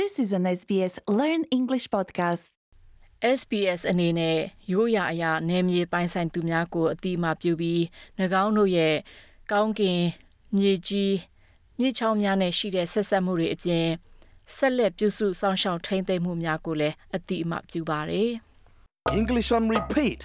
This is an SBS Learn English podcast. SBS အနေနဲ့ရိုးရာအရာနယ်မြေပိုင်ဆိုင်သူများကိုအတိအမှပြုပြီး၎င်းတို့ရဲ့ကောင်းကင်မြေကြီးမြေချောင်းများနဲ့ရှိတဲ့ဆက်ဆက်မှုတွေအပြင်ဆက်လက်ပြုစုစောင့်ရှောက်ထိန်းသိမ်းမှုများကိုလည်းအတိအမှပြုပါတယ်။ English on repeat.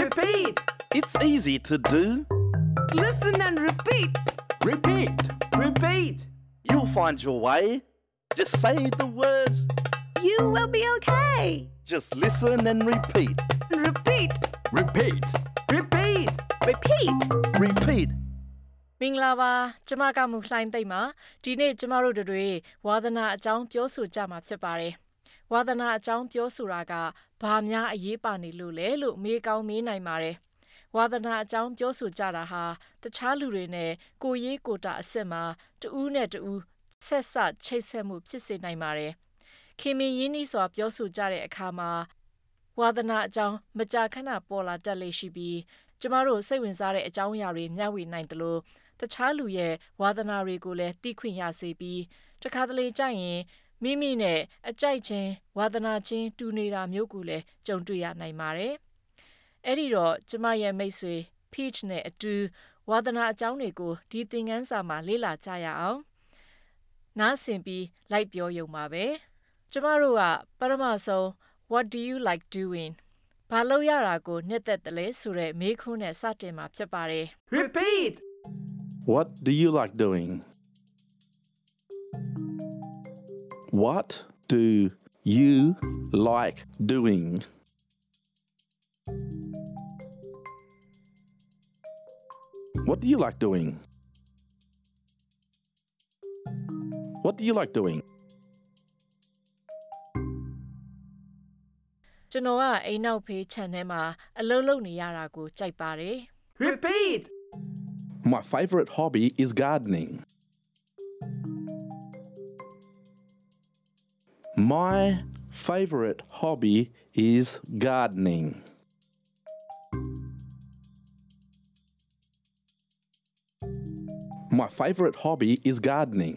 Repeat. It's easy to do. Listen and repeat. Repeat. Repeat. You'll find your way. Just say the words. You will be okay. Just listen and repeat. Repeat. Repeat. Repeat. Repeat. Repeat. မင်္ဂလာပါကျမကမူလှိုင်းသိမ့်ပါဒီနေ့ကျမတို့တို့တွေဝါသနာအကြောင်းပြောဆိုကြမှာဖြစ်ပါတယ်ဝါသနာအကြောင်းပြောဆိုတာကဘာများအရေးပါနေလို့လဲလို့မေးကောင်းမေးနိုင်ပါတယ်ဝါသနာအကြောင်းပြောဆိုကြတာဟာတခြားလူတွေနဲ့ကိုရေးကိုတာအစ်စ်မှာတူးနဲ့တူး ဆက်ဆက်ချိတ်ဆက်မှုဖြစ်စေနိုင်ပါတယ်ခင်မင်းရင်းနှီးစွာပြောဆိုကြတဲ့အခါမှာဝါသနာအကြောင်းမကြာခဏပေါ်လာတတ်လေရှိပြီးကျမတို့စိတ်ဝင်စားတဲ့အကြောင်းအရာတွေမျှဝေနိုင်တယ်လို့တခြားလူရဲ့ဝါသနာတွေကိုလည်းသိခွင့်ရစေပြီးတခါတလေကြရင်မိမိနဲ့အကြိုက်ချင်းဝါသနာချင်းတူနေတာမျိုးကိုလည်းကြုံတွေ့ရနိုင်ပါတယ်။အဲ့ဒီတော့ကျမရဲ့မိတ်ဆွေ Peach နဲ့အတူဝါသနာအကြောင်းတွေကိုဒီသင်ခန်းစာမှာလေ့လာကြရအောင်။ နားဆင်ပြီး လိုက်ပြောရုံပါပဲ။ကျမတို့က ပထမဆုံး What do you like doing ဘာလို့ရတာကိုနှစ်သက်တယ်လဲဆိုတဲ့မေးခွန်းနဲ့စတင်မှာဖြစ်ပါတယ်။ Repeat. What do you like doing? What do you like doing? What do you like doing? What do you like doing? ကျွန်တော်ကအိမ်နောက်ဖေးခြံထဲမှာအလုပ်လုပ်နေရတာကိုကြိုက်ပါတယ် Repeat. My favorite hobby is gardening. My favorite hobby is gardening. My favorite hobby is gardening.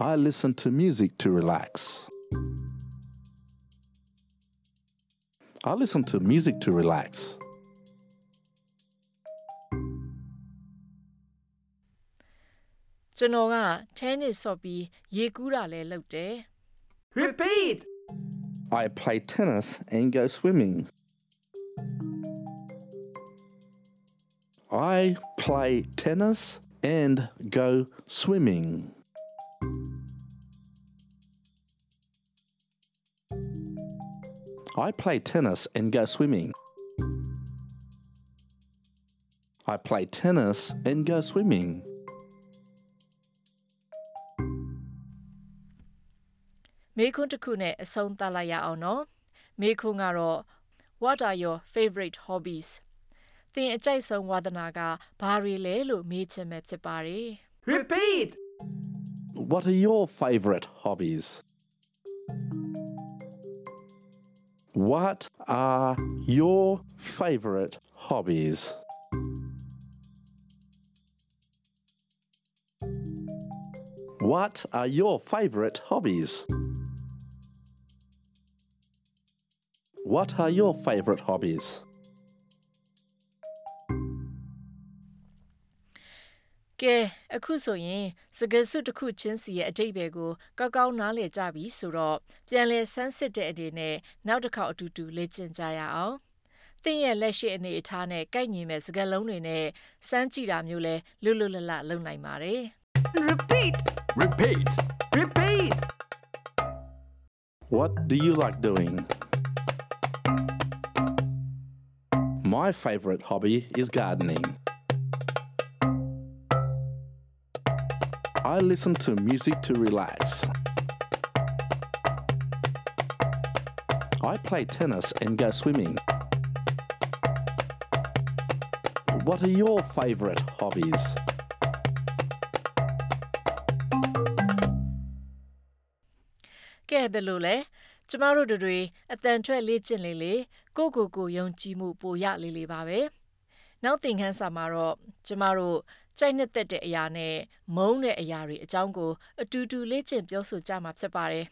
I listen to music to relax. I listen to music to relax. ကျွန်တော်က tennis ဆော့ပြီးရေကူးတာလည်းလုပ်တယ် Repeat. I play tennis and go swimming. I play tennis and go swimming. I play tennis and go swimming. I play tennis and go swimming. မေးခွန်းတစ်ခုနဲ့အဆုံးသတ်လိုက်ရအောင်နော်မေးခွန်းကတော့ What are your favorite hobbies သင်အကြိုက်ဆုံးဝါသနာကဘာတွေလဲလို့မေးချင်မဲ့ဖြစ်ပါတယ် Repeat. What are your favorite hobbies? What are your favorite hobbies? What are your favorite hobbies? What are your favorite hobbies? ကဲအခုဆိုရင်စကားစုတစ်ခုချင်းစီရဲ့အတိတ်ပဲကိုကောက်ကောက်နားလည်ကြပြီဆိုတော့ပြန်လည်ဆန်းစစ်တဲ့အနေနဲ့နောက်တစ်ခေါက်အတူတူလေ့ကျင့်ကြရအောင်သင်ရဲ့လက်ရှိအနေအထားနဲ့ကိုက်ညီမဲ့စကားလုံးတွေနဲ့စမ်းကြည့်တာမျိုးလဲလွတ်လွတ်လပ်လပ်လုပ်နိုင်ပါတယ် Repeat. Repeat. Repeat. What do you like doing? My favorite hobby is gardening. I listen to music to relax. I play tennis and go swimming. What are your favourite hobbies? ကဲဘယ်လိုလဲကျမတို့တို့တွေအတန်ထွက်လေ့ကျင့်လေလေကိုယ့်ကိုယ်ကိုယုံကြည်မှုပိုရလေလေပါပဲ နောက်သင်ခန်းစာမှာတော့ကျမတို့ကြိုက်နှစ်သက်တဲ့အရာနဲ့မုန်းတဲ့အရာတွေအကြောင်းကိုအတူတူလေ့ကျင့်ပြောဆိုကြမှာဖြစ်ပါတယ်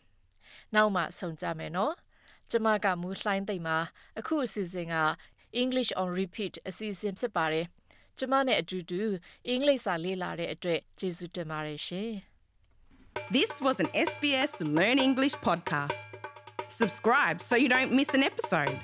နောက်မှဆုံကြမယ်နော်ကျမကမူလှိုင်းသိမ့်မှာအခုအစီအစဉ်က English on repeat အစီအစဉ်ဖြစ်ပါတယ်ကျမနဲ့အတူတူအင်္ဂလိပ်စာလေ့လာတဲ့အတွက်ကျေးဇူးတင်ပါတယ်ရှင် This was an SBS Learn English podcast. Subscribe so you don't miss an episode.